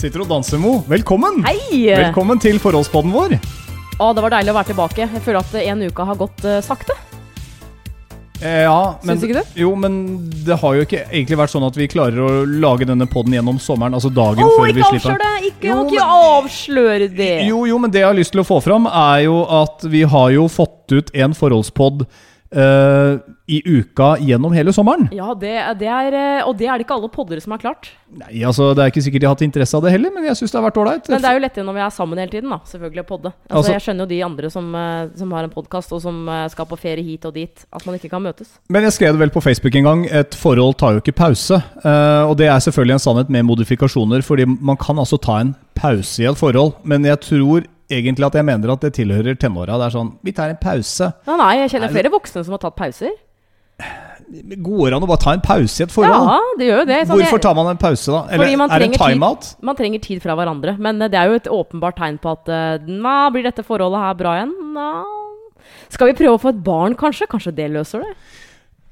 Sitter og danser, Mo. Velkommen! Hei! Velkommen til forholdspodden vår. Å, det var deilig å være tilbake. Jeg føler at en uke har gått uh, sakte. Eh, ja, men, Syns ikke du? Jo, men det har jo ikke egentlig vært sånn at vi klarer å lage denne podden gjennom sommeren. Altså dagen oh, før vi ikke avslør det! Ikke, Jo, men- avsløre det! Jo, jo, men det jeg har lyst til å få fram, er jo at vi har jo fått ut en forholdspod eh, i uka gjennom hele sommeren. Ja, det, det er eh, Og det er det ikke alle poddere som har klart. Nei, altså Det er ikke sikkert de har hatt interesse av det heller, men jeg syns det har vært ålreit. Men det er jo lettere når vi er sammen hele tiden, da. Selvfølgelig å podde. Altså, Altså- jeg skjønner jo de andre som, eh, som har en podkast, og som skal på ferie hit og dit, at man ikke kan møtes. Men jeg skrev det vel på Facebook en gang. Et forhold tar jo ikke pause. Uh, og det er selvfølgelig en sannhet med modifikasjoner, fordi man kan altså ta en pause i et forhold. Men jeg tror egentlig at jeg mener at det tilhører tenåra. Det er sånn Vi tar en pause. Ja, nei, jeg kjenner flere voksne som har tatt pauser. Går det an å bare ta en pause i et forhold? Ja, det gjør jo det. Sånn, Hvorfor tar man en pause, da? Eller er det trenger tid. timeout? Man trenger tid fra hverandre. Men eh, det er jo et åpenbart tegn på at eh, Nå blir dette forholdet her bra igjen? Nå. Skal vi prøve å få et barn, kanskje? Kanskje det løser det?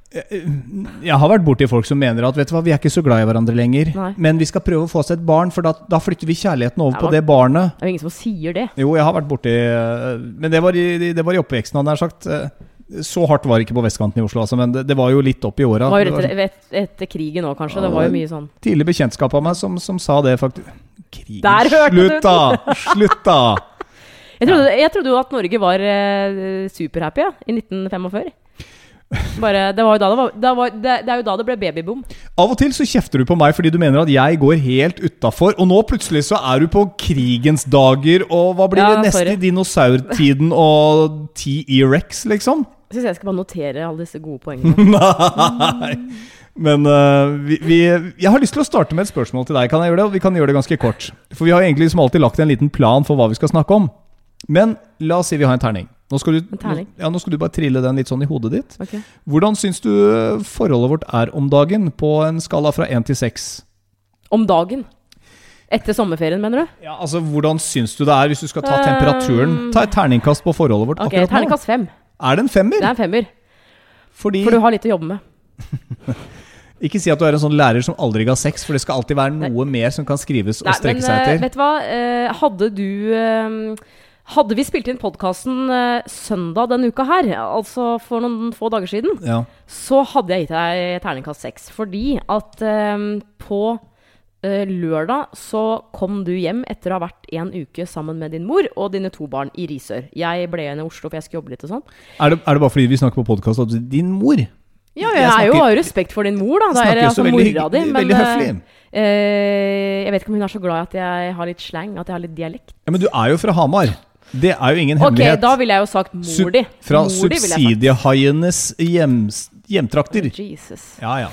Jeg har vært borti folk som mener at vet du hva, vi er ikke så glad i hverandre lenger. Nei. Men vi skal prøve å få oss et barn, for da, da flytter vi kjærligheten over Ja, på det barnet. Det er jo ingen som sier det. Jo, jeg har vært borti øh, Men det var i, det var i oppveksten, hadde jeg sagt. Eh, Så hardt var det ikke på vestkanten i Oslo, altså, men det, det var jo litt opp i åra. Var jo etter, etter, krigen òg, kanskje. Det var jo mye sånn Tidlig bekjentskap av meg som, som sa det, faktisk. Krigen. Der hørte du! Slutt, da! Slutt, da! Jeg trodde, jo at Norge var uh, superhappy ja, i 1945. Bare, det, var da det, var, det, var, det, det er jo da det ble babyboom. Av og til så kjefter du på meg fordi du mener at jeg går helt utafor, og nå plutselig så er du på krigens dager, og hva blir Ja, det neste? sorry. Dinosaurtiden og T-Rex, liksom? Jeg syns jeg skal bare notere alle disse gode poengene. Nei. Men uh, vi, vi, jeg har lyst til å starte med et spørsmål til deg. Kan jeg gjøre det? Og vi kan gjøre det ganske kort. For vi har egentlig som alltid lagt en liten plan for hva vi skal snakke om. Men la oss si vi har en terning. Nå skal du? Ja, nå skal du bare trille den litt sånn i hodet ditt. Okay. Hvordan syns du øh, forholdet vårt er om dagen, på en skala fra én til seks? Om dagen. Etter sommerferien, mener du? Ja, altså, hvordan syns du det er, hvis du skal ta temperaturen? Um, Ta et terningkast på forholdet vårt Ok, akkurat nå. Terningkast fem. Er det en femmer? Det er en femmer. Fordi For du har litt å jobbe med. Ikke si at du er en sånn lærer som aldri ga sex, for det skal alltid være noe mer som kan skrives og Nei, strekke men seg eh, etter. vet du hva? Eh, hadde du eh, Hadde vi spilt inn podkasten søndag denne uka her, altså for noen få dager siden, Ja. så hadde jeg gitt deg terningkast seks. Fordi at eh, på eh, lørdag så kom du hjem etter å ha vært en uke sammen med din mor og dine to barn i Risør. Jeg ble igjen i Oslo, for jeg skulle jobbe litt og sånn. Er, det, er det bare fordi vi snakker på podkast at din mor Ja, Jeg jeg er jo har jo respekt for din mor, da. Det er altså veldig, mora di. Men veldig eh, høflig? eh, jeg vet ikke om hun er så glad i at jeg har litt slang, at jeg har litt dialekt. Ja, men du er jo fra Hamar. Det er jo ingen hemmelighet. Ok, da ville jeg jo sagt mor di. Fra subsidiehaienes hjem, hjemtrakter. Jesus. Ja, ja.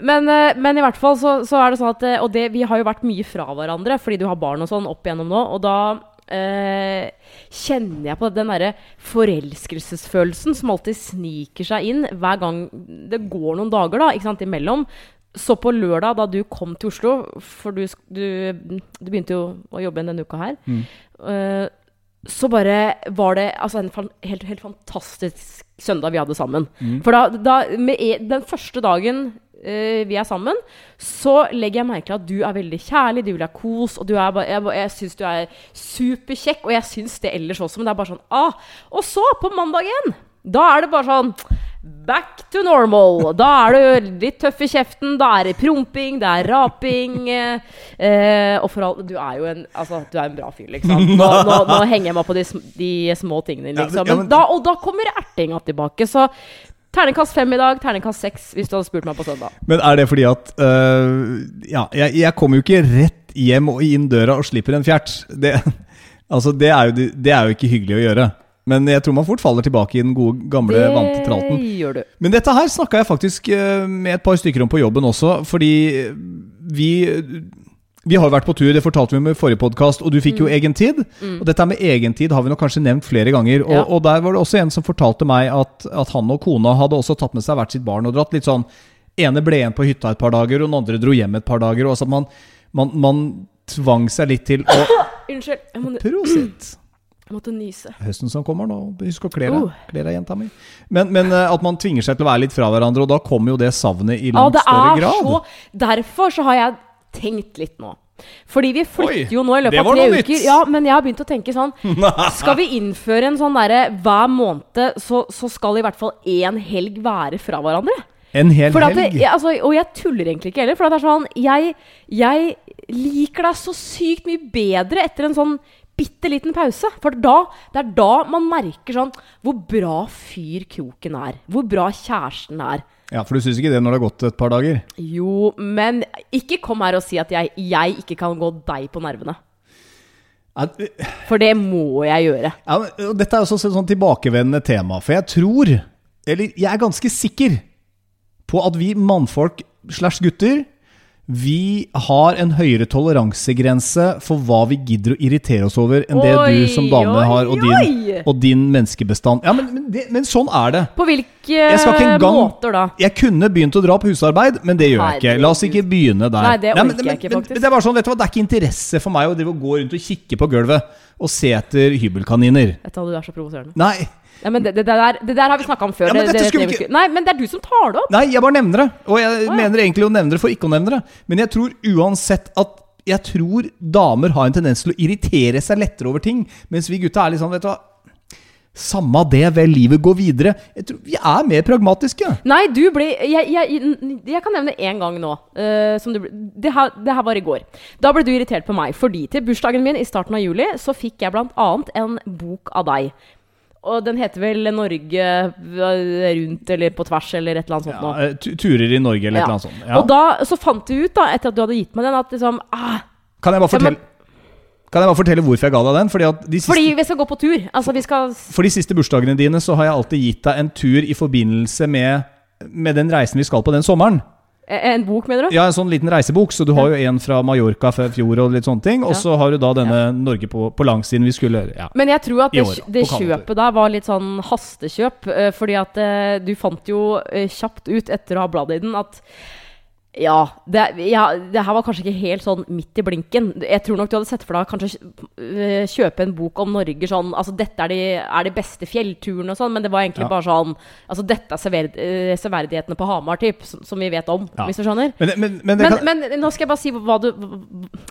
Men, eh, men i hvert fall så, så er det sånn at eh, Og det, vi har jo vært mye fra hverandre fordi du har barn og sånn opp igjennom nå. Og da eh, kjenner jeg på den derre forelskelsesfølelsen som alltid sniker seg inn hver gang det går noen dager da, ikke sant, imellom. Så på lørdag, da du kom til Oslo, for du, du, du begynte jo å jobbe igjen denne uka her, Mm. eh, så bare var det altså en fan, helt, helt fantastisk søndag vi hadde sammen. Mm. For da, da med e, den første dagen eh, vi er sammen, så legger jeg merke til at du er veldig kjærlig, du vil ha kos, og du er bare, jeg, jeg syns du er superkjekk, og jeg syns det ellers også, men det er bare sånn ah. Og så, på mandagen, da er det bare sånn Back to normal. Da er du litt tøff i kjeften. Da er det promping, det er raping. Eh, eh, og for all Du er jo en Altså, du er en bra fyr, liksom. Nå, nå, nå henger jeg meg på de, de små tingene, liksom. Men men- da, og da kommer ertinga tilbake. Så terningkast fem i dag, terningkast seks hvis du hadde spurt meg på søndag. Men er det fordi at uh, Ja, jeg, jeg kommer jo ikke rett hjem og inn døra og slipper en fjert. Det, altså, det, er jo, det er jo ikke hyggelig å gjøre. Men jeg tror man fort faller tilbake i den gode, gamle, vante tralten. Det gjør du. Men dette her snakka jeg faktisk eh, med et par stykker om på jobben også, fordi vi vi har vært på tur, det fortalte vi om i forrige podkast, og du fikk jo egen tid. Og dette med egen tid har vi nok kanskje nevnt flere ganger. Og, Mm. Ja. og der var det også en som fortalte meg at, at han og kona hadde også tatt med seg hvert sitt barn og dratt litt sånn ene ble igjen på hytta et par dager, og den andre dro hjem et par dager. Og altså man, man, man tvang seg litt til å Unnskyld, Prosit! Måtte nyse. Høsten som kommer nå, husk å kle deg, Oh. kle deg jenta mi. Men, men eh, at man tvinger seg til å være litt fra hverandre, og da kommer jo det savnet i Ja, langt det større grad. så Derfor så har jeg tenkt litt nå. Fordi vi flytter Oi, jo nå i løpet av tre nytt. uker. Ja, men jeg har begynt å tenke sånn Skal vi innføre en sånn derre hver måned så, så skal i hvert fall én helg være fra hverandre? En hel helg. jeg, altså, og jeg tuller egentlig ikke heller. For det er sånn jeg, jeg liker deg så sykt mye bedre etter en sånn bitte liten pause. For da, det er da man merker sånn hvor bra fyr kroken er. Hvor bra kjæresten er. Ja, For du syns ikke det når det har gått et par dager? Jo, men ikke kom her og si at jeg, jeg ikke kan gå deg på nervene. For det må jeg gjøre. Ja, dette er også et sånn tilbakevendende tema, for jeg tror, eller jeg er ganske sikker på at vi mannfolk slash gutter, vi har en høyere toleransegrense for hva vi gidder å irritere oss over enn det Oi, du som dame oi, har, og din, og din menneskebestand. Ja, men, men, det, men sånn er det. På hvilke engang måter da? Jeg kunne begynt å dra på husarbeid, men det gjør jeg ikke. La oss ikke begynne der. Nei, det orker Nei, men, jeg ikke, faktisk. Men det er bare sånn, vet du hva, det er ikke interesse for meg å gå rundt og kikke på gulvet og se etter hybelkaniner. Hva, du er så provoserende. Nei, Ja, men det, det, der, det der har vi snakka om før. Ja, men det, ikke- Nei, men det er du som tar det opp. nei, jeg bare nevner det. Og jeg ja. mener egentlig å nevne det for ikke å nevne det. Men jeg tror uansett at jeg tror damer har en tendens til å irritere seg lettere over ting, mens vi gutta er litt sånn, vet du hva Samme det, vel, livet går videre. Jeg tror Vi er mer pragmatiske. Nei, du ble Jeg, jeg, jeg kan nevne én gang nå. Uh, som du det, her, det her var i går. Da ble du irritert på meg fordi til bursdagen min i starten av juli så fikk jeg annet en bok av deg. Og den heter vel 'Norge rundt' eller 'På tvers' eller et eller annet sånt. Ja, eh, tu- turer i Norge eller et eller annet sånt. Ja. Og da så fant du ut, da, etter at du hadde gitt meg den, at liksom ah, Kan jeg bare Ja, fortelle Kan jeg bare fortelle hvorfor jeg ga deg den? Fordi at de siste, Fordi vi skal gå på tur. Altså, vi skal For de siste bursdagene dine så har jeg alltid gitt deg en tur i forbindelse med, med den reisen vi skal på den sommeren. Eh, En bok, mener du? Ja, en sånn liten reisebok. Så du har jo en fra Mallorca fra fjor og litt sånne ting. Og Ja. så har du da denne Norge på, på langsiden vi skulle Ja. Men jeg tror at det, år, det kjøpet da var litt sånn hastekjøp. eh, Fordi at eh, du fant jo kjapt ut etter å ha bladd i den at ja det, ja, det her var kanskje ikke helt sånn midt i blinken. Jeg tror nok du hadde sett for deg kanskje eh, kjøpe en bok om Norge sånn Altså, dette er de, er de beste fjellturene og sånn, men det var egentlig Ja. bare sånn Altså, dette er sever, eh, severdighetene på Hamar, typ, som, som vi vet om, Ja. hvis du skjønner. Men, men, men, kan, men nå skal jeg bare si du,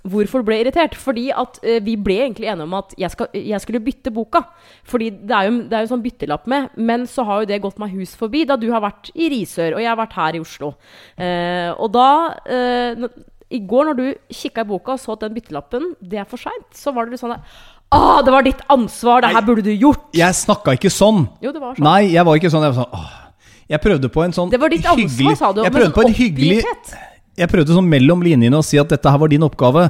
hvorfor du ble irritert. Fordi at uh, vi ble egentlig enige om at jeg, skal, jeg skulle bytte boka. Fordi det er, jo, det er jo sånn byttelapp med. Men så har jo det gått meg hus forbi, da du har vært i Risør, og jeg har vært her i Oslo. Uh, og da eh, når- I går når du kikka i boka og så at den byttelappen, det er for seint, så var det litt sånn der, Å, det var ditt ansvar! Det her burde du gjort! jeg snakka ikke sånn. Jo, det var sånn. Nei, jeg var ikke sånn. Jeg var sånn åh. Jeg prøvde på en sånn Det var ditt ansvar, sa du. Jeg prøvde på en hyggelig. Jeg prøvde sånn mellom linjene å si at dette her var din oppgave.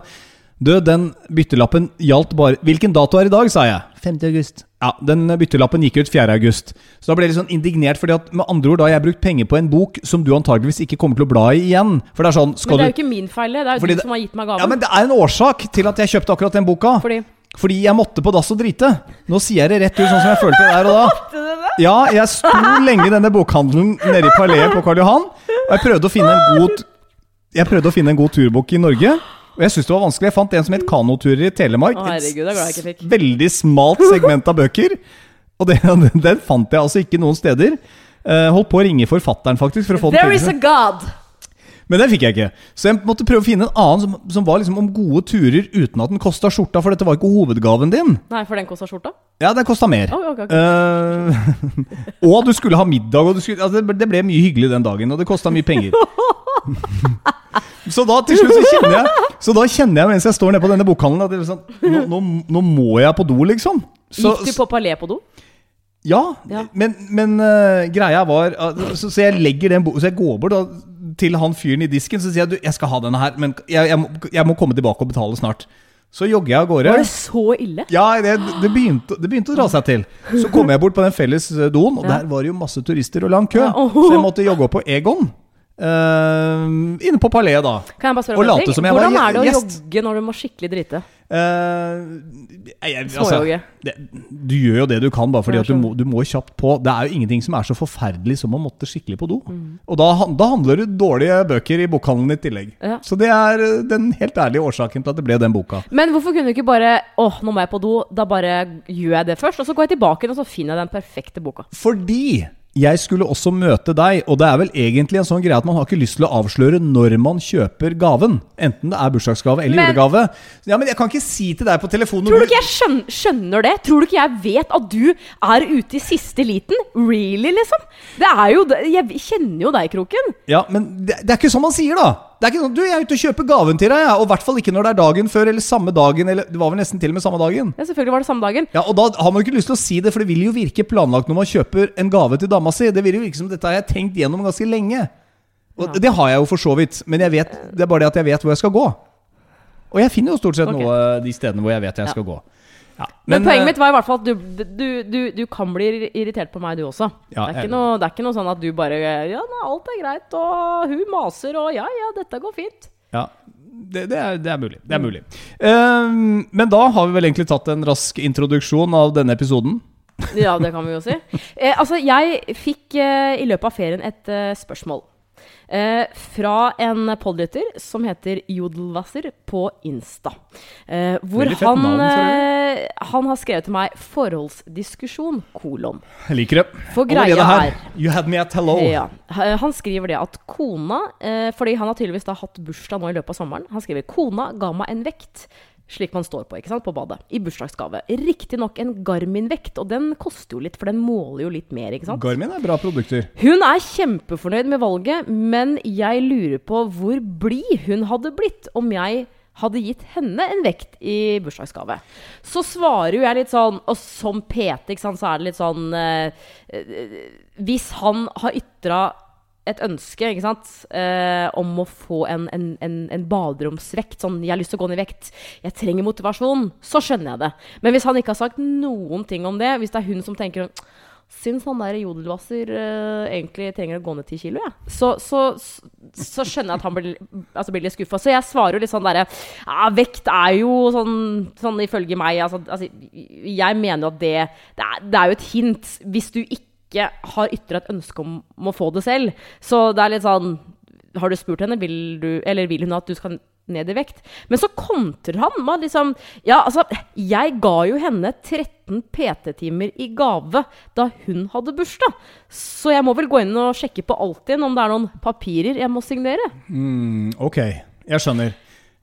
Du, den byttelappen gjaldt bare Hvilken dato er i dag, sa jeg. 5. august. Ja, den byttelappen gikk ut 4. august. Så da ble jeg litt sånn indignert, fordi at med andre ord da har jeg brukt penger på en bok som du antageligvis ikke kommer til å bla i igjen. For det er sånn Men det er jo ikke min feil, det. Det er jo du det- som har gitt meg gaven. Ja, men det er en årsak til at jeg kjøpte akkurat den boka. Fordi Fordi jeg måtte på dass og drite. Nå sier jeg det rett ut sånn som jeg følte der og da. Ja, jeg sto lenge i denne bokhandelen nede i Palais på Karl Johan, og jeg prøvde å finne en god Jeg prøvde å finne en god turbok i Norge. Og jeg syns det var vanskelig. Jeg fant en som het Kanoturer i Telemark. Å, herregud, det er glad jeg ikke fikk. Et veldig smalt segment av bøker. Og det, den fant jeg altså ikke noen steder. Eh, holdt på å ringe forfatteren, faktisk. For å få There den is a God! Men den fikk jeg ikke. Så jeg måtte prøve å finne en annen som, som var liksom om gode turer uten at den kosta skjorta, for dette var ikke hovedgaven din. Nei, for den kosta skjorta? Ja, den kosta mer. Oi, ok, ok. Uh, og du skulle ha middag, og du skulle, altså, det ble mye hyggelig den dagen, og det kosta mye penger. så da til slutt så kjenner jeg Så da kjenner jeg mens jeg står nede på denne bokhandelen at det er sånn, nå, nå, nå må jeg på do, liksom. Så, Gikk du på Palais på do? ja, Ja. men, men eh, greia var uh, så, så jeg legger den bo Så jeg går bort da, til han fyren i disken Så sier jeg du, jeg skal ha denne her, men jeg, jeg, må, jeg må komme tilbake og betale snart. Så jogger jeg av gårde. Var det så ille? Ja, det, det, begynte, det begynte å dra seg til. Så kom jeg bort på den felles eh, doen, og Ja. der var det jo masse turister og lang kø. Ja. Så jeg måtte jogge opp på Egon. Eh, inne på Palais, da. Kan jeg bare spørre Og late som jeg var Hvordan er det å jogge når du må skikkelig drite? Uh, jeg- altså, det, du gjør jo det du kan, bare fordi at du må, du må kjapt på. Det er jo ingenting som er så forferdelig som å måtte skikkelig på do. Mm. Og da, da handler det dårlige bøker i bokhandelen i tillegg. Ja. Så det er eh, den helt ærlige årsaken til at det ble den boka. Men hvorfor kunne du ikke bare Åh, nå må jeg på do. Da bare gjør jeg det først. Og så går jeg tilbake og så finner jeg den perfekte boka. Fordi jeg skulle også møte deg, og det er vel egentlig en sånn greie at man har ikke lyst til å avsløre når man kjøper gaven. Enten det er bursdagsgave eller Men- julegave. Ja, Men jeg kan ikke si til deg på telefonen Tror du ikke jeg skjønner, skjønner det? Tror du ikke jeg vet at du er ute i siste liten? Really, liksom? Det er jo. Jeg kjenner jo deg, Kroken. Ja, men det, det er ikke sånn man sier, da. Det er ikke sånn, du, Jeg er ute og kjøper gaven til deg, ja. og i hvert fall ikke når det er dagen før eller samme dagen. Eller det var vel nesten til og med samme dagen. Ja, selvfølgelig var det samme dagen. Ja, og Da har man jo ikke lyst til å si det, for det vil jo virke planlagt når man kjøper en gave til dama si. Det vil jo virke som dette har jeg tenkt gjennom ganske lenge. Og Ja. Det har jeg jo for så vidt, men jeg vet, det er bare det at jeg vet hvor jeg skal gå. Og jeg finner jo stort sett okay. noe de stedene hvor jeg vet jeg skal gå. Ja. Men, poenget eh, mitt var i hvert fall at du, du, du, du kan bli irritert på meg, du også. Ja, det, er noe, det er ikke noe sånn at du bare Ja, nei, alt er greit, og hun maser, og ja, ja, dette går fint. Ja, det, det, er, det er mulig. Det er mulig. Um, men da har vi vel egentlig tatt en rask introduksjon av denne episoden. Ja, det kan vi jo si. Eh, altså, jeg fikk eh, i løpet av ferien et eh, spørsmål. Eh, fra en podlytter som heter Jodelwasser på Insta. Eh, hvor han, navn, eh, han har skrevet til meg 'forholdsdiskusjon', kolon. Jeg liker det. For greia greia her, er You had me at hello. Ja. Eh, Han skriver det at kona eh, Fordi han har tydeligvis da hatt bursdag nå i løpet av sommeren. Han skriver kona ga meg en vekt. Slik man står på ikke sant, på badet. I bursdagsgave. Riktignok en Garmin-vekt, og den koster jo litt, for den måler jo litt mer. ikke sant? Garmin er bra produkter. Hun er kjempefornøyd med valget, men jeg lurer på hvor blid hun hadde blitt om jeg hadde gitt henne en vekt i bursdagsgave. Så svarer jo jeg litt sånn, og som PT, ikke sant, så er det litt sånn eh, eh, Hvis han har ytra et ønske ikke sant, eh, om å få en, en, en, en baderomsvekt, sånn 'jeg har lyst til å gå ned i vekt', 'jeg trenger motivasjon', så skjønner jeg det. Men hvis han ikke har sagt noen ting om det, hvis det er hun som tenker Syns han der jodelvasser eh, egentlig trenger å gå ned ti kilo, jeg. Så, så, så, så skjønner jeg at han blir, altså blir litt skuffa. Så jeg svarer jo litt sånn derre ja, Vekt er jo sånn, sånn ifølge meg altså, altså, Jeg mener jo at det det er, det er jo et hint. Hvis du ikke har ytra et ønske om, å få det selv, så det er litt sånn Har du spurt henne, vil du, eller vil hun at du skal ned i vekt? Men så kontrer han med liksom Ja, altså, jeg ga jo henne 13 PT-timer i gave da hun hadde bursdag. Så jeg må vel gå inn og sjekke på Altinn om det er noen papirer jeg må signere. Mm, ok, jeg skjønner.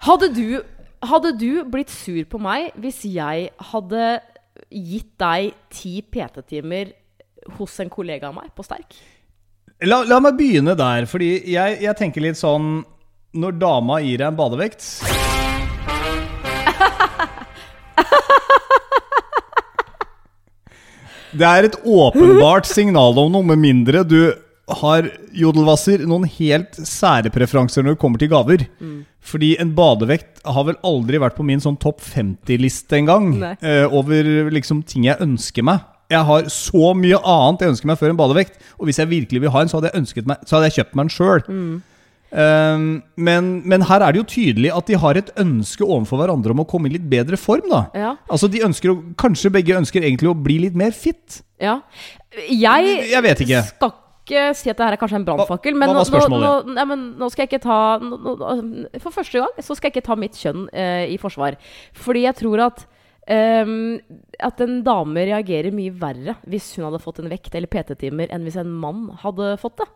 Hadde du, hadde du blitt sur på meg hvis jeg hadde gitt deg 10 PT-timer hos en kollega av meg på Sterk? La, la meg begynne der, fordi jeg, jeg tenker litt sånn Når dama gir deg en badevekt Det er et åpenbart signal om noe, med mindre du har jodelvasser noen helt sære preferanser når det kommer til gaver. Fordi en badevekt har vel aldri vært på min sånn topp 50-liste engang. Eh, over liksom ting jeg ønsker meg. Jeg har så mye annet jeg ønsker meg før en badevekt. Og hvis jeg virkelig vil ha en, så hadde jeg, ønsket meg, så hadde jeg kjøpt meg en sjøl. Um, men, men her er det jo tydelig at de har et ønske overfor hverandre om å komme i litt bedre form. da Ja. Altså de ønsker Kanskje begge ønsker egentlig å bli litt mer fit. Ja. Jeg, Jeg vet ikke. skal ikke si at det her er kanskje en brannfakkel, men, nå, men nå skal jeg ikke ta nå, For første gang så skal jeg ikke ta mitt kjønn eh, i forsvar. Fordi jeg tror at ehm, at en dame reagerer mye verre hvis hun hadde fått en vekt eller PT-timer, enn hvis en mann hadde fått det.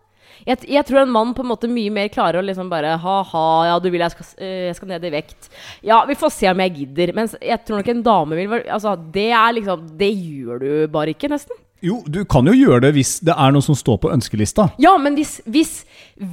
Jeg, jeg tror en mann på en måte mye mer klarer å liksom bare Ha-ha, ja, du vil jeg skal, eh, jeg skal ned i vekt. Ja, vi får se om jeg gidder. Mens jeg tror nok en dame vil Altså, det er liksom Det gjør du bare ikke, nesten. Jo, du kan jo gjøre det hvis det er noe som står på ønskelista. Ja, men hvis, hvis,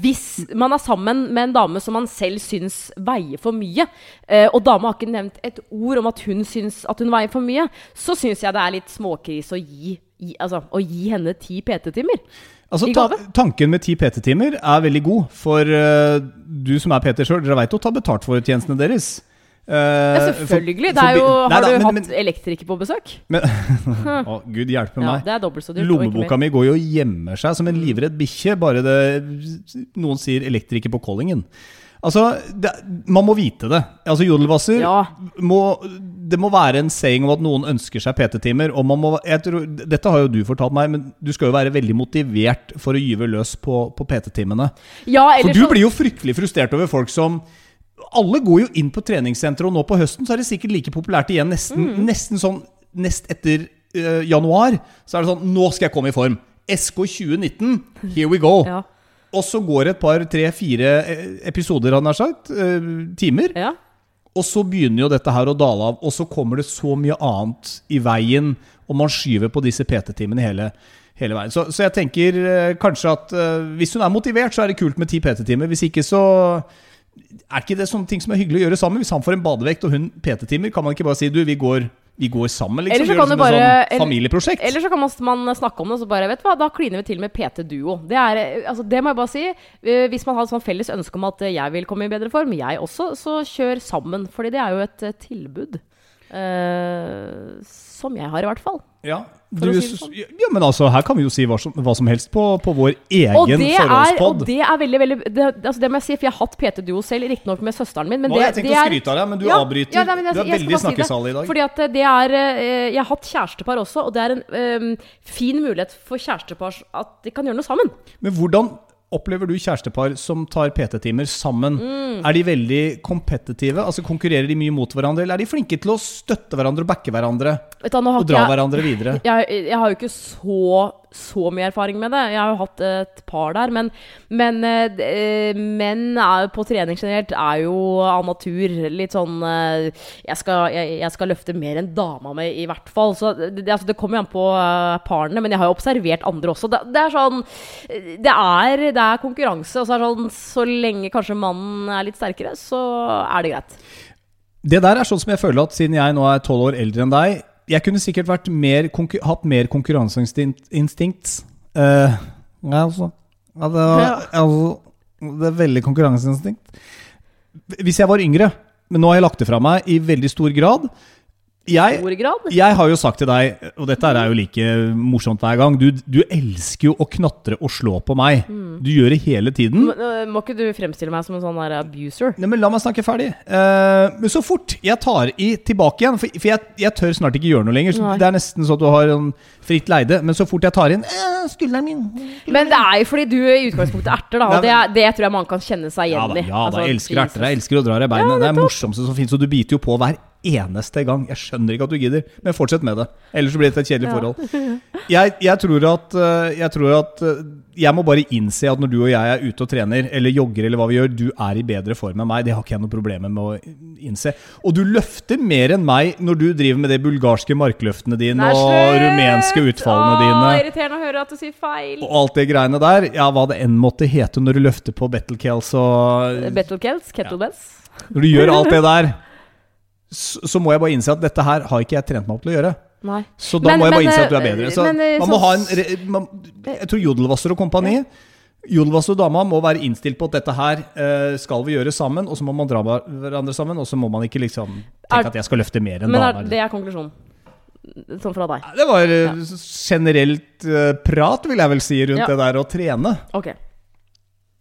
hvis man er sammen med en dame som man selv syns veier for mye, eh, og dama har ikke nevnt et ord om at hun syns at hun veier for mye, så syns jeg det er litt småkrise å gi, gi, altså, å gi henne ti PT-timer. Altså, ta, tanken med ti PT-timer er veldig god, for uh, du som er PT sjøl, dere veit å ta betalt for tjenestene deres. Eh, Ja, selvfølgelig. Det for- er jo, Nei har da, du men- hatt men- elektriker på besøk? Å, Gud hjelpe Ja, meg. det dobbelt så dyrt. Lommeboka mi går jo og gjemmer seg som en livredd bikkje, bare det noen sier elektriker på Kollingen. Altså, det, man må vite det. Altså, Jodelwasser Ja. må, Det må være en saying om at noen ønsker seg PT-timer. Og man må, tror, dette har jo du fortalt meg, men du skal jo være veldig motivert for å gyve løs på, på PT-timene. Ja, For du så- blir jo fryktelig frustrert over folk som Alle går jo inn på treningssenteret, og nå på høsten så er det sikkert like populært igjen. Nesten, Mm. nesten sånn nest etter uh, januar. Så er det sånn Nå skal jeg komme i form. SK 2019, here we go. Ja. Og så går det et par, tre, fire eh, episoder, han har sagt, Uh, timer. ja. Og så begynner jo dette her å dale av, og så kommer det så mye annet i veien, og man skyver på disse PT-timene hele, hele veien. Så, så jeg tenker kanskje at uh, hvis hun er motivert, så er det kult med ti PT-timer. Hvis ikke, så er ikke det sånne ting som er hyggelig å gjøre sammen. Hvis han får en badevekt og hun PT-timer, kan man ikke bare si du, vi går, vi går sammen, liksom. Eller så kan det bare- sånn familieprosjekt. Eller så kan man, snakke om det, og så bare Vet du hva, da kliner vi til med PT-duo. Det altså det må jeg bare si. Eh, Hvis man har et sånn felles ønske om at eh, jeg vil komme i bedre form, jeg også, så kjør sammen. Fordi det er jo et eh, tilbud. Eh, som jeg har, i hvert fall. Ja, du, si sånn. ja, men altså, her kan vi jo si hva som, hva som helst på, på vår egen forholdspod. og det er veldig, veldig det, altså det må jeg si, for jeg har hatt PT-duo selv, riktignok med søsteren min. Men Nå det, jeg tenkt det å skryte av deg, men du Ja, avbryter. ja, nei, men jeg- du er veldig snakkesalig i dag. Fordi at det er eh, Jeg har hatt kjærestepar også, og det er en um, fin mulighet for kjærestepar at de kan gjøre noe sammen. Men hvordan opplever du kjærestepar som tar PT-timer sammen? Mm. Er de veldig kompetitive? Altså Konkurrerer de mye mot hverandre, eller er de flinke til å støtte hverandre og backe hverandre? Du, Og dra jeg- hverandre videre? jeg, jeg har jo ikke så, så mye erfaring med det. Jeg har jo hatt et par der. Men, men eh, eh, menn er, på trening generelt er jo av natur litt sånn eh, jeg, skal, jeg, jeg skal løfte mer enn dama mi, i hvert fall. Så det, altså, det kommer jo an på eh, parene. Men jeg har jo observert andre også. Det, det er sånn det er, det er konkurranse. Og så er sånn så lenge kanskje mannen er litt sterkere, så er det greit. Det der er sånn som jeg føler at siden jeg nå er tolv år eldre enn deg Jeg kunne sikkert vært mer, konkur- hatt mer konkurranseinstinkt. instinkt. Eh, ja, altså, ja, det, var, Ja. altså, det er veldig konkurranseinstinkt. Hvis jeg var yngre, men nå har jeg lagt det fra meg i veldig stor grad jeg, Stor grad. jeg har jo sagt til deg, og dette er jo like morsomt hver gang Du, du elsker jo å knatre og slå på meg. Du gjør det hele tiden. Må, øh, må ikke du fremstille meg som en sånn abuser? Nei, men La meg snakke ferdig. Uh, men så fort jeg tar i tilbake igjen For, for jeg, jeg tør snart ikke gjøre noe lenger. Så det er nesten sånn at du har en fritt leide. Men så fort jeg tar inn eh, skulderen min Men det er jo fordi du i utgangspunktet er erter, da. Og det, er, det tror jeg man kan kjenne seg igjen i. ja, da Altså, jeg elsker erter. Jeg elsker å dra i Ja, det, det er morsomste som fins. Og du biter jo på hver eneste gang. Jeg skjønner ikke at du gidder, men fortsett med det. Ellers blir det et kjedelig Ja. forhold. Jeg, jeg tror at, eh, jeg tror at eh, jeg må bare innse at når du og jeg er ute og trener, eller jogger, eller hva vi gjør, du er i bedre form enn meg. Det har ikke jeg noe problemer med å innse. Og du løfter mer enn meg når du driver med de bulgarske markløftene dine Nei, og rumenske utfallene Åh, dine. Irriterende å høre at du sier feil. Og alt det greiene der. Ja, hva det enn måtte hete når du løfter på Battle Kells og Battle Kells, kettlebells. Når du gjør alt det der, så, må jeg bare innse at dette her har ikke jeg trent meg opp til å gjøre. Nei. Så da Men- må jeg bare innse at du er eh, bedre. Så men, eh, man må så, ha en man, Jeg tror Jodelwasser og kompani Jodelwasser og dama må være innstilt på at dette her eh, skal vi gjøre sammen, og så må man dra hverandre sammen, og så må man ikke liksom Er- tenke at jeg skal løfte mer enn Men dama. er, det er konklusjonen. Sånn fra deg. Det var ja. generelt eh, prat, vil jeg vel si, rundt Ja. det der å trene.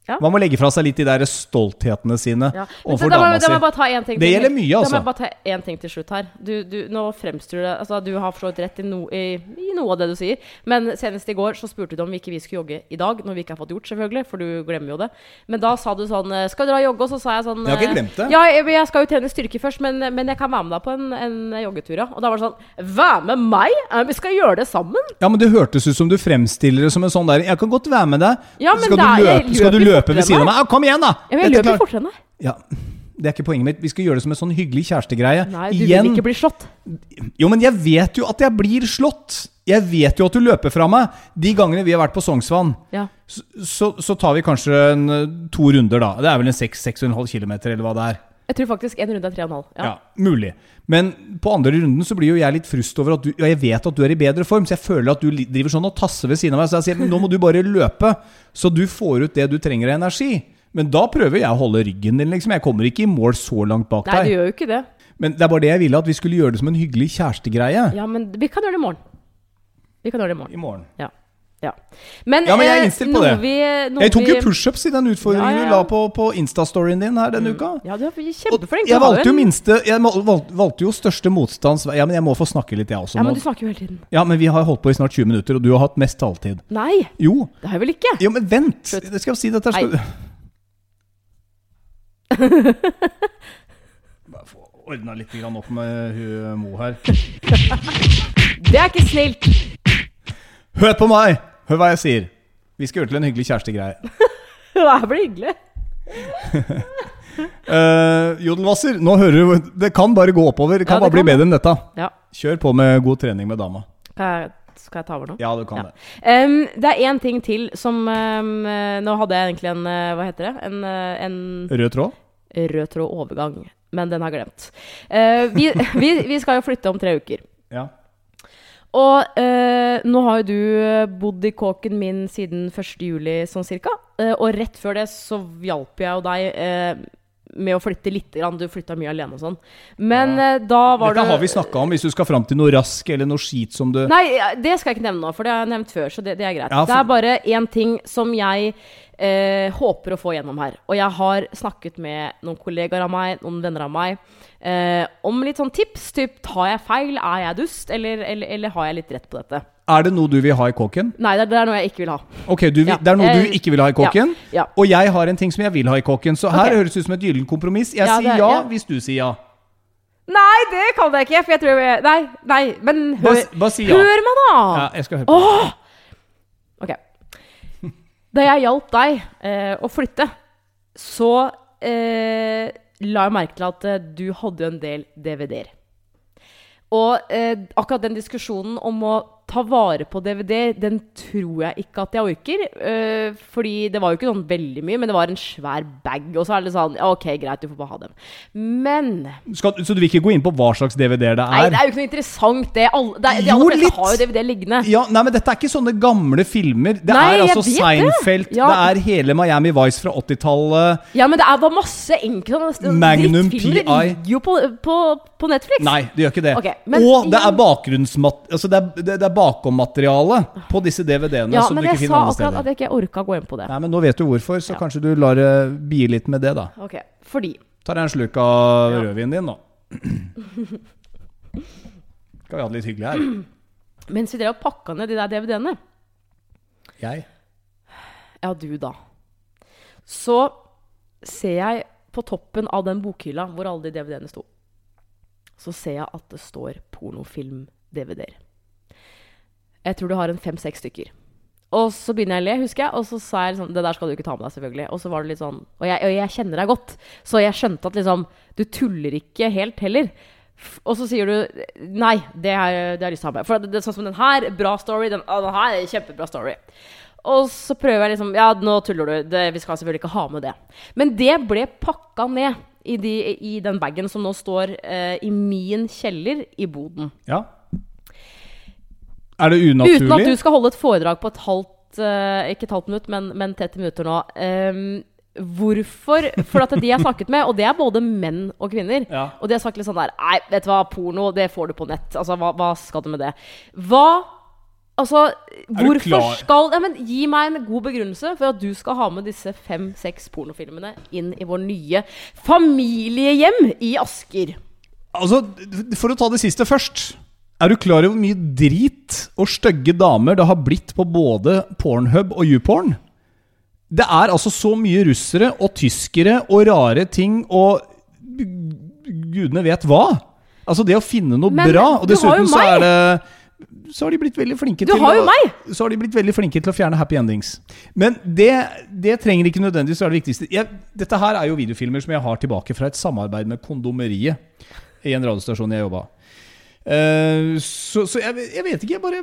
Ok. Man må legge fra seg litt de der stolthetene sine Ja. Overfor da, dama da må jeg bare ta én ting Det gjelder mye, Da må altså. jeg bare ta en ting til slutt her. Du, du, nå fremstår det Altså, du har forstått rett i, no, i, i noe av det du sier, men senest i går så spurte du om vi ikke vi skulle jogge i dag, når vi ikke har fått gjort, selvfølgelig, for du glemmer jo det. Men da sa du sånn eh, Skal og jogge? Og så sa jeg sånn Jeg har ikke eh, glemt det. Ja, jeg, jeg skal jo trene styrke først, men, men jeg kan være med deg på en, en joggetur, ja. Og da var det sånn Vær med meg? Vi skal gjøre det sammen? Ja, men Det hørtes ut som du fremstiller det som en sånn der Jeg kan godt være med deg. Ja, men skal, det er- du jeg løpe, skal du løper løpe ved siden av meg? Ja, kom igjen, da! Ja, men jeg løper fortere enn deg. Ja, Det er ikke poenget mitt. Vi skal gjøre det som en sånn hyggelig kjærestegreie. Nei, du Igjen. vil ikke bli slått. Jo, men jeg vet jo at jeg blir slått. Jeg vet jo at du løper fra meg. De gangene vi har vært på Sognsvann, Ja. så, så, så tar vi kanskje en, to runder, da. Det er vel en 6-6,5 km, eller hva det er. Jeg tror faktisk en runde er 3,5. Ja. Ja. mulig. Men på andre runden så blir jo jeg litt frust over at du Og jeg vet at du er i bedre form, så jeg føler at du driver sånn og tasser ved siden av meg. Så jeg sier men nå må du bare løpe, så du får ut det du trenger av energi. Men da prøver jeg å holde ryggen din, liksom. Jeg kommer ikke i mål så langt bak deg. Nei, du gjør jo ikke det. Men det er bare det jeg ville, at vi skulle gjøre det som en hyggelig kjærestegreie. Ja, men vi kan gjøre det i morgen. Vi kan gjøre det i morgen. I morgen. Ja. Ja. Men, Ja, men jeg er eh, innstilt på det. Vi, Jeg tok jo pushups i den utfordringen Ja, ja, du la på, på Insta-storyen din her denne uka. Ja, du er kjempeflink. jeg valgte jo minste Jeg valgte, jo største motstands Ja, men jeg må få snakke litt, jeg også. Ja, men du snakker jo hele tiden. Ja, men vi har holdt på i snart 20 minutter, og du har hatt mest taletid. Nei, Jo, det har jeg vel ikke? Jo, men vent! Slutt. Det skal jeg si dette skal... Bare få ordna litt grann opp med hun Mo her. Det er ikke snilt. Hør på meg! Hør hva jeg sier. Vi skal gjøre til en hyggelig kjærestegreie. Det her blir hyggelig. Uh, Jodelvasser, nå hører du Det kan bare gå oppover. Det kan Ja, det bare kan bli bedre enn dette. Ja. Kjør på med god trening med dama. Skal jeg, skal jeg ta over nå? Ja, du kan Ja. det. Um, det er én ting til som eh, Nå hadde jeg egentlig en eh, Hva heter det? En, eh, en Rød tråd? rød tråd overgang. Men den har glemt. Uh, vi, vi, vi skal jo flytte om tre uker. Ja. Og eh, nå har jo du eh, bodd i kåken min siden 1. juli sånn cirka. Eh, og rett før det så hjalp jeg jo deg eh, med å flytte litt. Grann. Du flytta mye alene og sånn. Men eh, da var Dette det har vi snakka om, hvis du skal fram til noe rask eller noe skit som du Nei, det skal jeg ikke nevne nå, for det har jeg nevnt før. Så det, det er greit. Ja, for- Det er bare én ting som jeg eh, håper å få gjennom her. Og jeg har snakket med noen kollegaer av meg, noen venner av meg, eh, om litt sånn tips. Typ tar jeg feil, er jeg dust, eller, eller, eller har jeg litt rett på dette? Er det noe du vil ha i kåken? Nei, det, det er noe jeg ikke vil ha. Ok, du, vil- Ja, Det er noe eh, du ikke vil ha i kåken? ja, ja. Og jeg har en ting som jeg vil ha i kåken. Så her okay. høres det ut som et gyllent kompromiss. Jeg sier er, ja, hvis du sier ja. Nei, det kan jeg ikke, for jeg tror jeg Nei, nei, men hør, ja. hør meg, da! ja. Jeg skal høre på. Åh! Ok. Da jeg hjalp deg eh, å flytte, så eh, la jeg merke til at eh, du hadde en del DVD-er. Og eh, akkurat den diskusjonen om å ta vare på DVD, den tror jeg ikke at jeg orker. Eh, fordi det var jo ikke sånn veldig mye, men det var en svær bag. Og så er det sånn Ok, greit, du får bare ha dem. Men Skal, så du vil ikke gå inn på hva slags DVD-er det Nei, er? det er jo ikke noe interessant, det. Alle, det de aller fleste har jo DVD liggende. Ja, nei, men Dette er ikke sånne gamle filmer. Det Nei, er altså Seinfeld, det. Ja. det er hele Miami Vice fra 80-tallet. Ja, men det er bare masse enkle sånne Magnum. PI. Ligger jo på, på, på Netflix. Nei, det gjør ikke det. Okay, men Og det er bakgrunnsmat... Altså det er, det, det er bakommateriale på disse DVD-ene Ja, som men du ikke jeg finner sa andre akkurat steder. at jeg ikke orka gå inn på det. Nei, men Nå vet du hvorfor, så Ja. kanskje du lar det bie litt med det, da. Ok, Fordi Tar jeg en slurk av Ja. rødvinen din nå. Skal vi ha det litt hyggelig her? mens vi drev og pakka ned de der DVD-ene Jeg? Ja, du, da. Så ser jeg på toppen av den bokhylla hvor alle de DVD-ene sto, så ser jeg at det står pornofilm-DVD-er. Jeg tror du har en fem-seks stykker. Og så begynner jeg å le, husker jeg, og så sa jeg liksom Det der skal du ikke ta med deg, selvfølgelig. Og så var det litt sånn Og jeg, og jeg kjenner deg godt, så jeg skjønte at liksom Du tuller ikke helt heller. Og så sier du Nei, det har jeg, det har jeg lyst til å ha med. For det, det sånn som den her, bra story. Den, den her er kjempebra story. Og så prøver jeg liksom Ja, nå tuller du. Det, vi skal selvfølgelig ikke ha med det. Men det ble pakka ned i, de, i den bagen som nå står eh, i min kjeller i boden. Ja? Er det unaturlig? Uten at du skal holde et foredrag på et halvt uh, Ikke et halvt minutt, men, men 30 minutter nå. Um, hvorfor? For at de jeg snakket med, og det er både menn og kvinner, Ja. og de har sagt litt sånn der Nei, vet du hva, porno, det får du på nett. Altså, hva, hva skal du med det? Hva Altså, hvorfor skal ja, men Gi meg en god begrunnelse for at du skal ha med disse fem-seks pornofilmene inn i vår nye familiehjem i Asker. Altså, For å ta det siste først. Er du klar over hvor mye drit og stygge damer det har blitt på både Pornhub og YouPorn? Det er altså så mye russere og tyskere og rare ting og gudene vet hva. Altså det å finne noe Men bra. Og dessuten så er det så har de blitt veldig flinke til å! Så har de blitt veldig flinke til å fjerne happy endings. Men det, det trenger ikke nødvendigvis være det viktigste. Jeg, dette her er jo videofilmer som jeg har tilbake fra et samarbeid med Kondomeriet i en radiostasjon jeg jobba. Eh, så så jeg, jeg vet ikke, jeg bare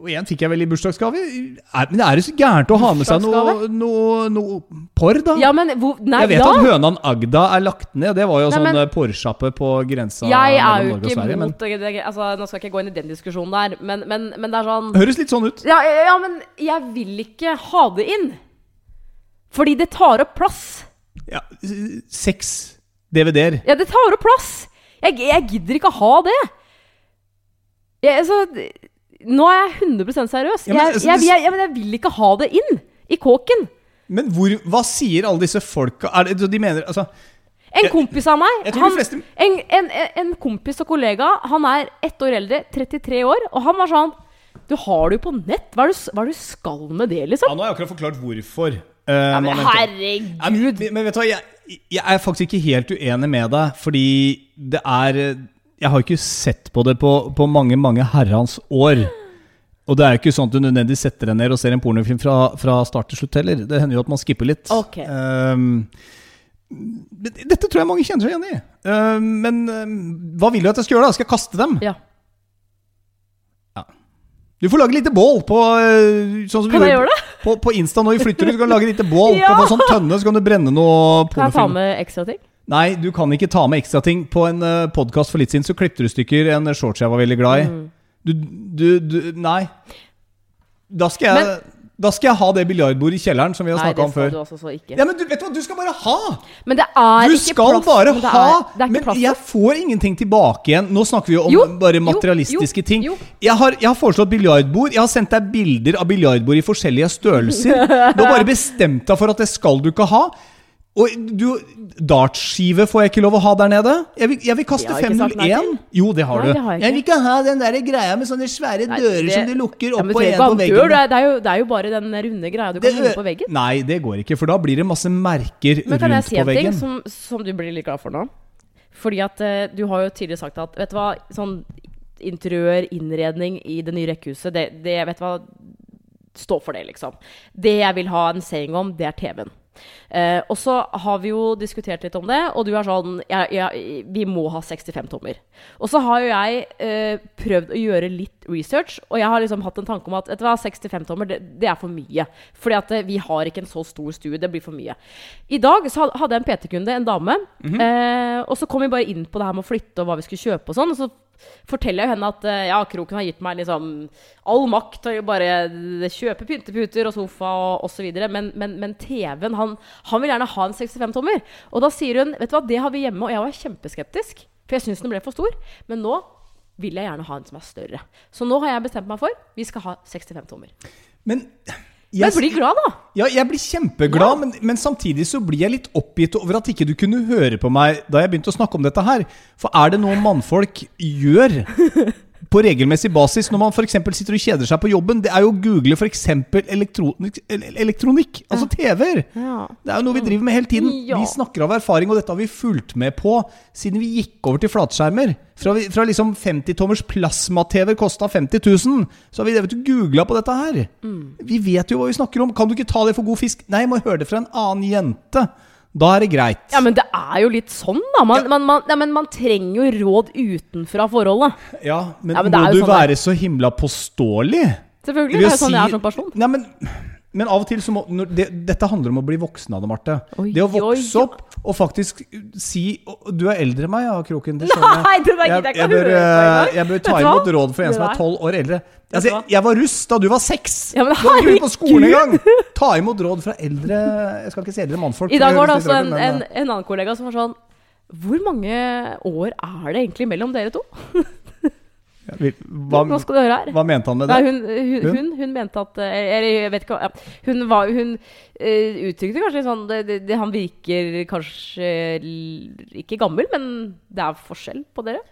Og igjen fikk jeg vel i bursdagsgave. Er, men er det så gærent å ha med seg noe, noe, noe porr, da? Ja, men hvor Nei, jeg vet ja! at Hønan Agda er lagt ned. Det var jo Nei, sånn men- eh, porrsjappe på grensa Jeg er jo ikke Sverige. Det, det, altså, Nå skal jeg ikke gå inn i den diskusjonen der, men, men, men det er sånn høres litt sånn ut. ja, ja, ja, men jeg vil ikke ha det inn. Fordi det tar opp plass. Ja, seks DVD-er. Ja, det tar opp plass. Jeg, jeg gidder ikke ha det. Jeg, altså, nå er jeg 100 seriøs. Ja, men, jeg, altså, jeg, jeg, men jeg vil ikke ha det inn i kåken. Men hvor, hva sier alle disse folka er det, De mener altså En kompis av meg han, fleste- en, en, en kompis og kollega Han er ett år eldre, 33 år, og han var sånn Du har det jo på nett. Hva er det, hva er det du skal med det, Ja, liksom? Nå har jeg akkurat forklart hvorfor. Uh, Ja, men herregud! Ja, men, men vet du hva, jeg, jeg er faktisk ikke helt uenig med deg, fordi det er Jeg har ikke sett på det på, på mange, mange herrens år. Og det er jo ikke sånn at du nødvendigvis setter deg ned og ser en pornofilm fra, fra start til slutt heller. Det hender jo at man skipper litt. Okay. Um, dette tror jeg mange kjenner seg igjen i. Ehm, men ehm, hva vil du at jeg skal gjøre? da? Skal jeg kaste dem? Ja. Du får lage lite bål på eh, sånn som Kan jeg gjøre det? På, på Insta når vi flytter ut. Du kan lage lite bål. Ja. På en sånn tønne så kan du brenne noe Kan jeg ta med ekstra ting? Nei, du kan ikke ta med ekstra ting. På en uh, podkast for litt siden så klippte du stykker en shorts jeg var veldig glad i. Mm. Du, du, du Nei. Da skal jeg, da skal jeg ha det biljardbordet i kjelleren som vi har Nei, snakka det om skal før. du også så ikke. Ja, men du vet hva, du skal bare ha! Men det er Du ikke skal plass. bare men det ha! Er, det er Men plass. jeg får ingenting tilbake igjen. Nå snakker vi jo om Jo, bare materialistiske jo, ting. jo. Jeg har, jeg har foreslått biljardbord. Jeg har sendt deg bilder av biljardbord i forskjellige størrelser. Du har bare bestemt deg for at det skal du ikke ha. Og du, dartskive får jeg ikke lov å ha der nede. Jeg vil, jeg vil kaste Det har jeg ikke sagt nei 501. Jo, det har Nei, du. det har jeg jeg vil ikke. ha den der greia med sånne svære Nei, dører det- som du lukker Ja, opp men og du en på veggen. det er, jo, det er jo bare den runde greia du kan holde på veggen. Nei, det går ikke, for da blir det masse merker rundt på veggen. Men kan jeg si en ting som, som du blir litt glad for nå? Fordi at uh, du har jo tidligere sagt at Vet du hva, sånn interiør, innredning i det nye rekkehuset, det, det vet du hva Stå for det, liksom. Det jeg vil ha en saying om, det er TV-en. Eh, og så har vi jo diskutert litt om det, og du er sånn ja, ja, Vi må ha 65 tommer. Og så har jo jeg eh, prøvd å gjøre litt research, og jeg har liksom hatt en tanke om at vet du hva, 65 tommer, det, det er for mye. Fordi at eh, vi har ikke en så stor stue. Det blir for mye. I dag så hadde jeg en PT-kunde, en dame, eh, og så kom vi bare inn på det her med å flytte og hva vi skulle kjøpe og sånn. og så forteller jeg henne at eh, ja, Kroken har gitt meg liksom all makt til å bare kjøpe pynteputer og sofa og osv. Men, men, men TV-en han, han vil gjerne ha en 65-tommer. Og da sier hun vet du hva, det har vi hjemme, og jeg var kjempeskeptisk. For jeg syns den ble for stor. Men nå vil jeg gjerne ha en som er større. Så nå har jeg bestemt meg for vi skal ha 65 tommer. Men Men bli glad, da! Ja, jeg blir kjempeglad, Ja. men, men samtidig så blir jeg litt oppgitt over at ikke du kunne høre på meg da jeg begynte å snakke om dette her. For er det noe mannfolk gjør på regelmessig basis når man f.eks. sitter og kjeder seg på jobben, det er jo å google f.eks. Elektronikk, elektronikk, altså TV-er. Ja. Det er jo noe vi driver med hele tiden. Ja. Vi snakker av erfaring, og dette har vi fulgt med på siden vi gikk over til flatskjermer. Fra, fra liksom 50-tommers plasma-TV kosta 50 000, så har vi vet du, googla på dette her. Vi vet jo hva vi snakker om. Kan du ikke ta det for god fisk? Nei, jeg må høre det fra en annen jente. Da er det greit. Ja, men det er jo litt sånn, da. Man, man, man, ja, men man trenger jo råd utenfra forholdet. Ja, men, Ja, men må du sånn være så himla påståelig? Selvfølgelig. Det er jo sånn jeg er som person. Nei, men, men av og til så må det, Dette handler om å bli voksen av det, Marte. Oi, det å vokse oi. opp og faktisk si Du er eldre enn meg, ja, Kroken. Det skjønner jeg. Jeg, jeg jeg, bør, eh, jeg bør ta du imot råd fra en som er tolv år eldre. Altså, jeg, var russ da du var seks! Ja, men da gikk ikke på skolen en engang! Ta imot råd fra eldre Jeg skal ikke si eldre mannfolk. I dag var det også en, en, en annen kollega som var sånn Hvor mange år er det egentlig mellom dere to? Hva, Nå skal du høre her. hva mente han med Nei, det? hun, hun, Hun? hun, hun mente at eh, Eller jeg vet ikke hva ja. Hun, var, hun uh, uttrykte kanskje sånn det, det, det, Han virker kanskje ikke gammel, men det er forskjell på dere.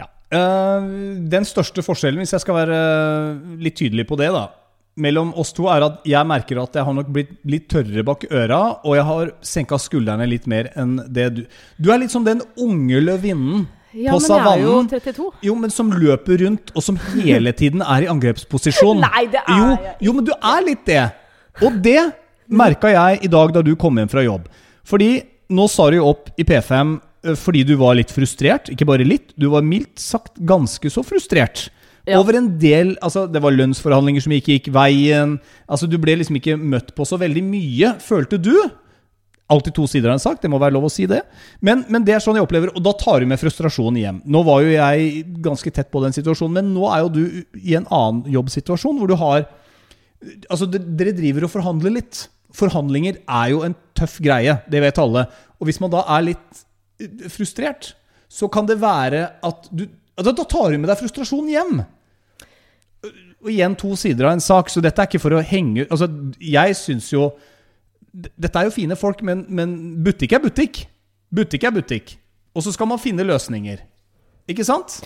Ja. Uh, den største forskjellen, hvis jeg skal være litt tydelig på det, da, mellom oss to, er at jeg merker at jeg har nok blitt litt tørrere bak øra, og jeg har senka skuldrene litt mer enn det du Du er litt som den unge løvinnen Ja, på er jo 32. Jo, men som løper rundt, og som hele tiden er i angrepsposisjon. Nei, det er jo, jo, men du er litt det. Og det merka jeg i dag da du kom hjem fra jobb. Fordi nå sa du jo opp i P5 eh, fordi du var litt frustrert. Ikke bare litt, du var mildt sagt ganske så frustrert. Ja. Over en del Altså, det var lønnsforhandlinger som ikke gikk veien. Altså, du ble liksom ikke møtt på så veldig mye, følte du. Alltid to sider av en sak, det må være lov å si det. Men, men det er sånn jeg opplever, og da tar du med frustrasjonen hjem. Nå var jo jeg ganske tett på den situasjonen, men nå er jo du i en annen jobbsituasjon hvor du har Altså, dere driver og forhandler litt. Forhandlinger er jo en tøff greie, det vet alle. Og hvis man da er litt eh, frustrert, så kan det være at du Da tar du med deg frustrasjonen hjem. Og igjen to sider av en sak, så dette er ikke for å henge Altså, jeg syns jo Dette er jo fine folk, men, men butikk er butikk. Butikk er butikk. Og så skal man finne løsninger. Ikke sant?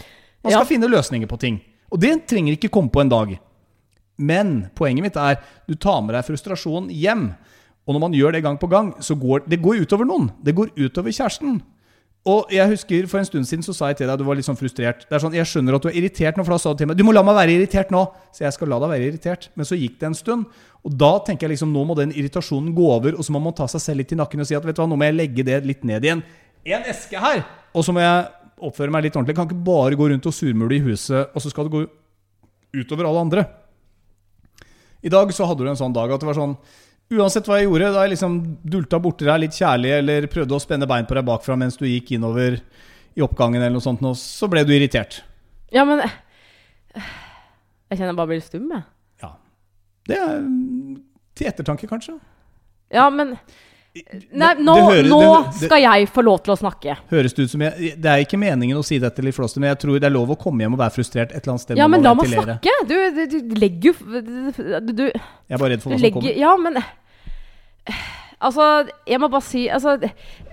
Man skal Ja. finne løsninger på ting. Og det trenger ikke komme på en dag. Men poenget mitt er du tar med deg frustrasjonen hjem. Og når man gjør det gang på gang, så går det går utover noen. Det går utover kjæresten. Og jeg husker For en stund siden så sa jeg til deg at du var litt sånn frustrert. Det er sånn, Jeg skjønner at du er irritert nå, for da sa du til meg du må la meg være irritert nå. Så jeg skal la deg være irritert. Men så gikk det en stund, og da tenker jeg liksom nå må den irritasjonen gå over, og så må man ta seg selv litt i nakken og si at vet du hva, nå må jeg legge det litt ned igjen. En eske her! Og så må jeg oppføre meg litt ordentlig. Jeg kan ikke bare gå rundt og surmule i huset, og så skal det gå utover alle andre. I dag så hadde du en sånn dag at det var sånn Uansett hva jeg gjorde, da jeg liksom dulta borti deg litt kjærlig eller prøvde å spenne bein på deg bakfra mens du gikk innover i oppgangen, eller noe sånt, nå, så ble du irritert. Ja, men Jeg kjenner jeg bare blir stum, jeg. Ja. Det er til ettertanke, kanskje. Ja, men Nei, nå, hører- nå det- det- skal jeg få lov til å snakke. Høres det ut som jeg Det er ikke meningen å si dette litt flåste, men jeg tror det er lov å komme hjem og være frustrert et eller annet sted. Ja, men la meg snakke! Du, du, du legger jo du, Jeg er bare redd for hva som kommer. Ja, men Altså, jeg må bare si altså,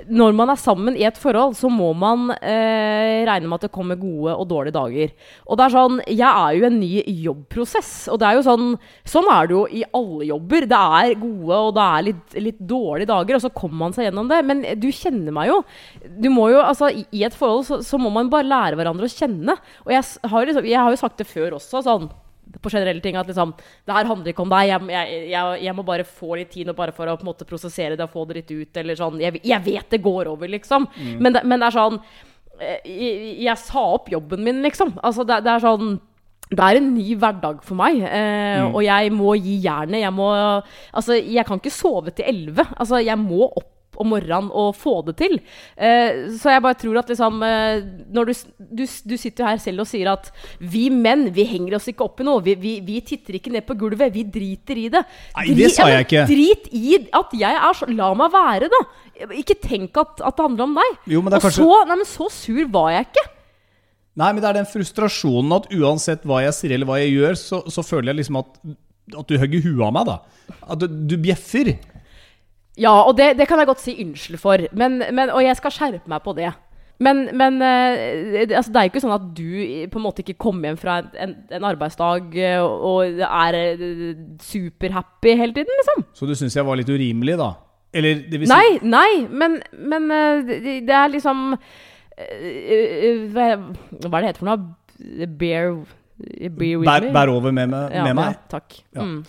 Når man er sammen i et forhold, så må man eh, regne med at det kommer gode og dårlige dager. Og det er sånn Jeg er jo en ny jobbprosess, og det er jo sånn Sånn er det jo i alle jobber. Det er gode og det er litt, litt dårlige dager, og så kommer man seg gjennom det. Men du kjenner meg jo. Du må jo, altså I i et forhold så, så må man bare lære hverandre å kjenne. Og jeg har, liksom, jeg har jo sagt det før også, sånn på generelle ting at liksom Det her handler ikke om deg. Jeg, jeg, jeg, jeg må bare få litt tid nå bare for å på en måte prosessere det og få det litt ut. Eller sånn Jeg, vet det går over, liksom. Men, det, men det er sånn eh, jeg, sa opp jobben min, liksom. Altså, det, det er sånn det er en ny hverdag for meg, eh, og jeg må gi jernet. Jeg må Altså, jeg kan ikke sove til elleve. Altså, jeg må opp om morgenen og få det til. Eh, så jeg bare tror at liksom eh, Når du, du, du sitter jo her selv og sier at vi menn, vi henger oss ikke opp i noe. Vi, vi, vi titter ikke ned på gulvet. Vi driter i det. Nei, det sa jeg ikke. Drit i at jeg er så La meg være, da. Ikke tenk at, at det handler om deg. Jo, men det er og kanskje- så, nei, men så sur var jeg ikke. Nei, men det er den frustrasjonen at uansett hva jeg sier eller hva jeg gjør, så, så føler jeg liksom at, at du hugger huet av meg, da. At du, du bjeffer. Ja, og det, det kan jeg godt si unnskyld for. Men, men, og jeg skal skjerpe meg på det. Men, men eh, altså, det er jo ikke sånn at du på en måte ikke kommer hjem fra en, en, arbeidsdag eh, og er eh, superhappy hele tiden, liksom. Så du syns jeg var litt urimelig, da? Eller det vil si Nei, nei, men, men det, er liksom hva, er det heter for noe? Bear, bear with Bær, me? bær over med, med, Ja, meg? Ja, takk. Ja. Mm.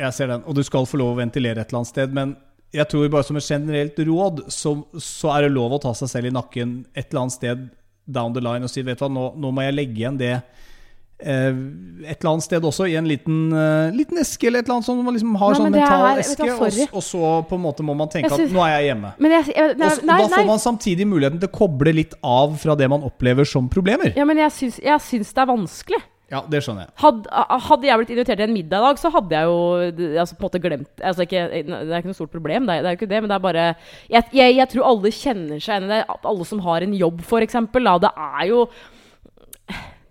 Jeg ser den. Og du skal få lov å ventilere et eller annet sted, men jeg tror bare som et generelt råd, så, så er det lov å ta seg selv i nakken et eller annet sted down the line og si vet du hva, nå, nå må jeg legge igjen det eh, et eller annet sted også, i en liten, uh, liten eske eller et eller annet sånt. Man liksom har Nei, sånn mental er- du eske, hva, og, og så på en måte må man tenke synes, at nå er jeg hjemme. Men jeg, jeg nei, Og, og da får man samtidig muligheten til å koble litt av fra det man opplever som problemer. Ja, men jeg syns, jeg syns det er vanskelig. Ja, det skjønner jeg. Had, hadde jeg blitt invitert til en middag i dag, så hadde jeg jo altså, på en måte glemt altså, ikke, Det er ikke noe stort problem, det er, det er jo ikke det, men det er bare Jeg, jeg, jeg tror alle kjenner seg igjen i det. Alle som har en jobb, f.eks. Det er jo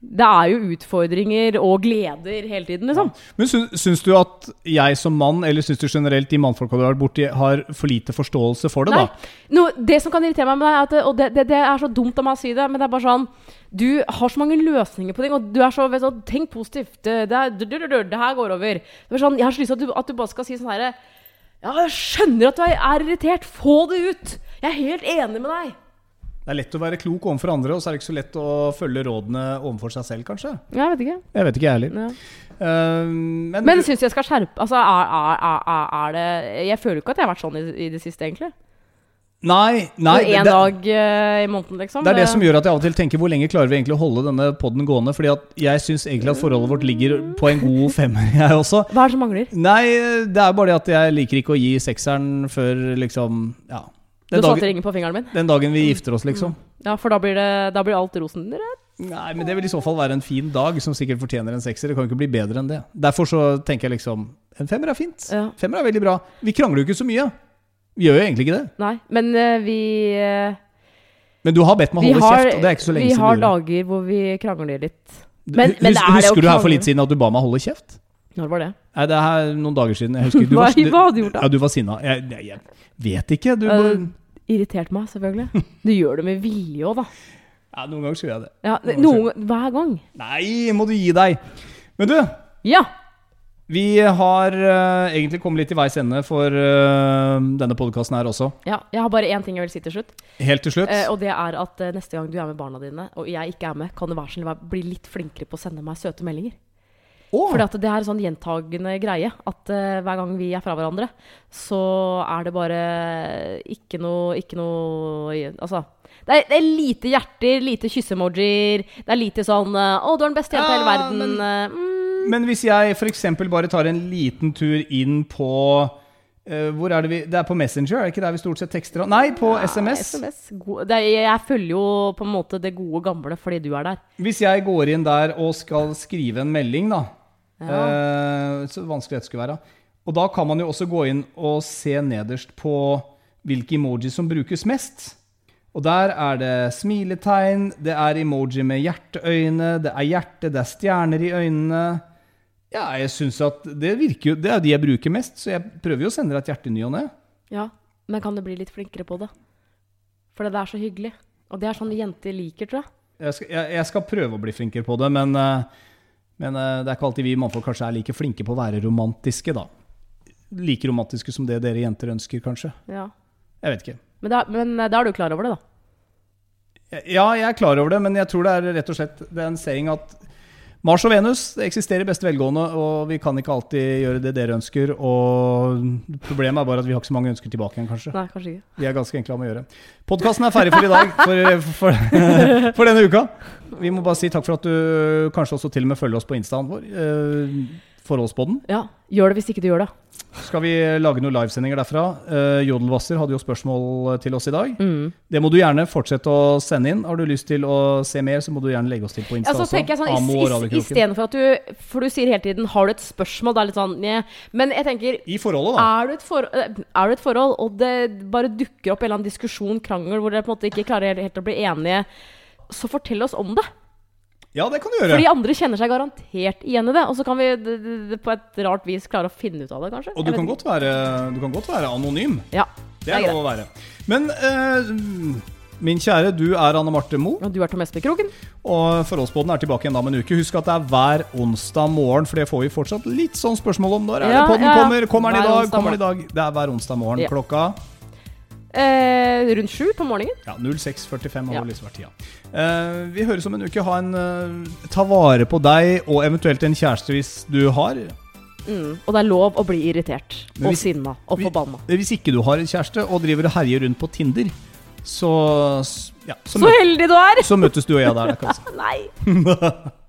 Det er jo utfordringer og gleder hele tiden, liksom. Men syns, syns du at jeg som mann, eller syns du generelt de mannfolka du har vært borti, har for lite forståelse for det, Nei. da? No, det som kan irritere meg med deg, og det, det, det er så dumt av meg å si det, men det er bare sånn Du har så mange løsninger på ting, og du er så vet du, Tenk positivt. Det, det, er, her går over. Det er sånn, jeg har så lyst til at du, at du bare skal si sånn herre Ja, jeg skjønner at du er irritert. Få det ut. Jeg er helt enig med deg. Det er lett å være klok overfor andre, og så er det ikke så lett å følge rådene overfor seg selv, kanskje. Jeg vet ikke. Jeg vet ikke, jeg heller. Ja. Uh, men Men syns du jeg skal skjerpe Altså, er, er, er, er- det Jeg føler ikke at jeg har vært sånn i, i det siste, egentlig. Nei, nei Én dag uh, i måneden, liksom. det er det som gjør at jeg av og til tenker hvor lenge klarer vi egentlig å holde denne poden gående? Fordi at jeg syns egentlig at forholdet vårt ligger på en god femmer, jeg også. Hva er det som mangler? Nei, det er bare det at jeg liker ikke å gi sekseren før liksom Ja. Du dagen, satte ringen på fingeren min. den dagen vi gifter oss, liksom. Ja, for da blir, det, da blir alt rosenrødt. Nei, men det vil i så fall være en fin dag som sikkert fortjener en sekser. Det kan jo ikke bli bedre enn det. Derfor så tenker jeg liksom En femmer er fint. Ja. Femmer er veldig bra. Vi krangler jo ikke så mye. Vi gjør jo egentlig ikke det. Nei, men uh, vi uh, Men du har bedt meg vi holde har, kjeft, og det er ikke så lenge vi siden har gjorde det. dager hvor vi krangler litt. Men- men Hus- er husker du her for litt siden at du ba meg holde kjeft? Når var det? Nei, det er her noen dager siden. Jeg husker, du var, du, hva hadde du gjort da? Ja, du var sinna. Jeg, jeg, jeg vet ikke. Du, bare- Irritert meg, selvfølgelig. Du gjør det med vilje òg, da. ja, noen ganger så gjør jeg det. Ja, noen, noen, hver gang. Nei, må du gi deg. Men du, Ja! Vi har uh, egentlig kommet litt i veis ende for uh, denne podkasten her også. Ja, jeg har bare én ting jeg vil si til slutt. Helt til slutt. uh, og det er at neste gang du er med barna dine, og jeg ikke er med, kan du være snill bli litt flinkere på å sende meg søte meldinger. Fordi at det er en sånn gjentagende greie. At uh, hver gang vi er fra hverandre, så er det bare ikke noe Ikke noe Altså. Det er, det er lite hjerter, lite kyssemojier. Det er lite sånn eh, 'Å, du er den beste jenta i hele verden'. eh, mm, Men hvis jeg f.eks. bare tar en liten tur inn på Uh, Hvor er det vi Det er på Messenger, er det ikke der vi stort sett tekster? Nei, på ja, SMS. SMS. God, er, jeg følger jo på en måte det gode gamle fordi du er der. Hvis jeg går inn der og skal skrive en melding, da eh, Så vanskelig dette skulle være. Og da kan man jo også gå inn og se nederst på hvilke emojis som brukes mest. Og der er det smiletegn, det er emoji med hjerteøyne, det er hjerte, det er stjerner i øynene. Ja, jeg syns at det virker jo Det er jo de jeg bruker mest, så jeg prøver jo å sende deg et hjerte i ny og ne. Ja, men kan du bli litt flinkere på det? For det er så hyggelig. Og det er sånn jenter liker, tror jeg. Jeg skal, jeg, jeg skal prøve å bli flinkere på det, men, eh, men eh, det er ikke alltid vi mannfolk kanskje er like flinke på å være romantiske, da. Like romantiske som det dere jenter ønsker, kanskje. Ja. Jeg vet ikke. Men, da, men eh, da er du klar over det, da. Ja, jeg er klar over det, men jeg tror det er rett og slett det er en saying at Mars og Venus eksisterer i beste velgående, og vi kan ikke alltid gjøre det dere ønsker. Og problemet er bare at vi har ikke så mange ønsker tilbake igjen, kanskje. Nei, kanskje ikke. Vi er ganske enkle om å gjøre. Podkasten er ferdig for i dag, for, for, for denne uka. Vi må bare si takk for at du kanskje også til og med følger oss på instaen vår. Eh, Ja, gjør det hvis ikke du gjør det. Skal vi lage noen livesendinger derfra? Uh, Jodelwasser hadde jo spørsmål til oss i dag. Mm. Det må du gjerne fortsette å sende inn. Har du lyst til å se mer, så må du gjerne legge oss til på Insta Ja, så også. jeg sånn, Amo i, i, i for at du For du sier hele tiden 'har du et spørsmål'? Det er litt sånn nye. Men jeg tenker I forholdet, da. er du, et for, eh, er du et forhold, og det bare dukker opp en eller annen diskusjon, krangel, hvor dere på en måte ikke klarer helt, helt å bli enige, så fortell oss om det. Ja, det kan du gjøre. de andre kjenner seg garantert igjen i det. Og så kan vi på et rart vis klare å finne ut av det, kanskje. Og du kan, godt være, du kan godt være anonym. Ja, Det er lov å være. Men eh, min kjære, du er Anne Marte Moe. Og du er Tom Espe Kroken. Og Forholdsbåten er tilbake igjen om en uke. Husk at det er hver onsdag morgen, for det får vi fortsatt litt sånn spørsmål om. Når er Ja, det podden ja, kommer? Kommer den i dag? Kommer den i dag? Det er hver onsdag morgen klokka Eh, rundt sju på morgenen. ja, 06.45 har Ja. liksom vært tida. Eh, vi høres om en uke. Ha en, eh, ta vare på deg og eventuelt en kjæreste hvis du har. Mm. Og det er lov å bli irritert hvis, og sinna og forbanna. Hvis ikke du har en kjæreste og driver og herjer rundt på Tinder, så, ja, så, Så heldig du er! så møtes du og jeg der. Det kan. Nei.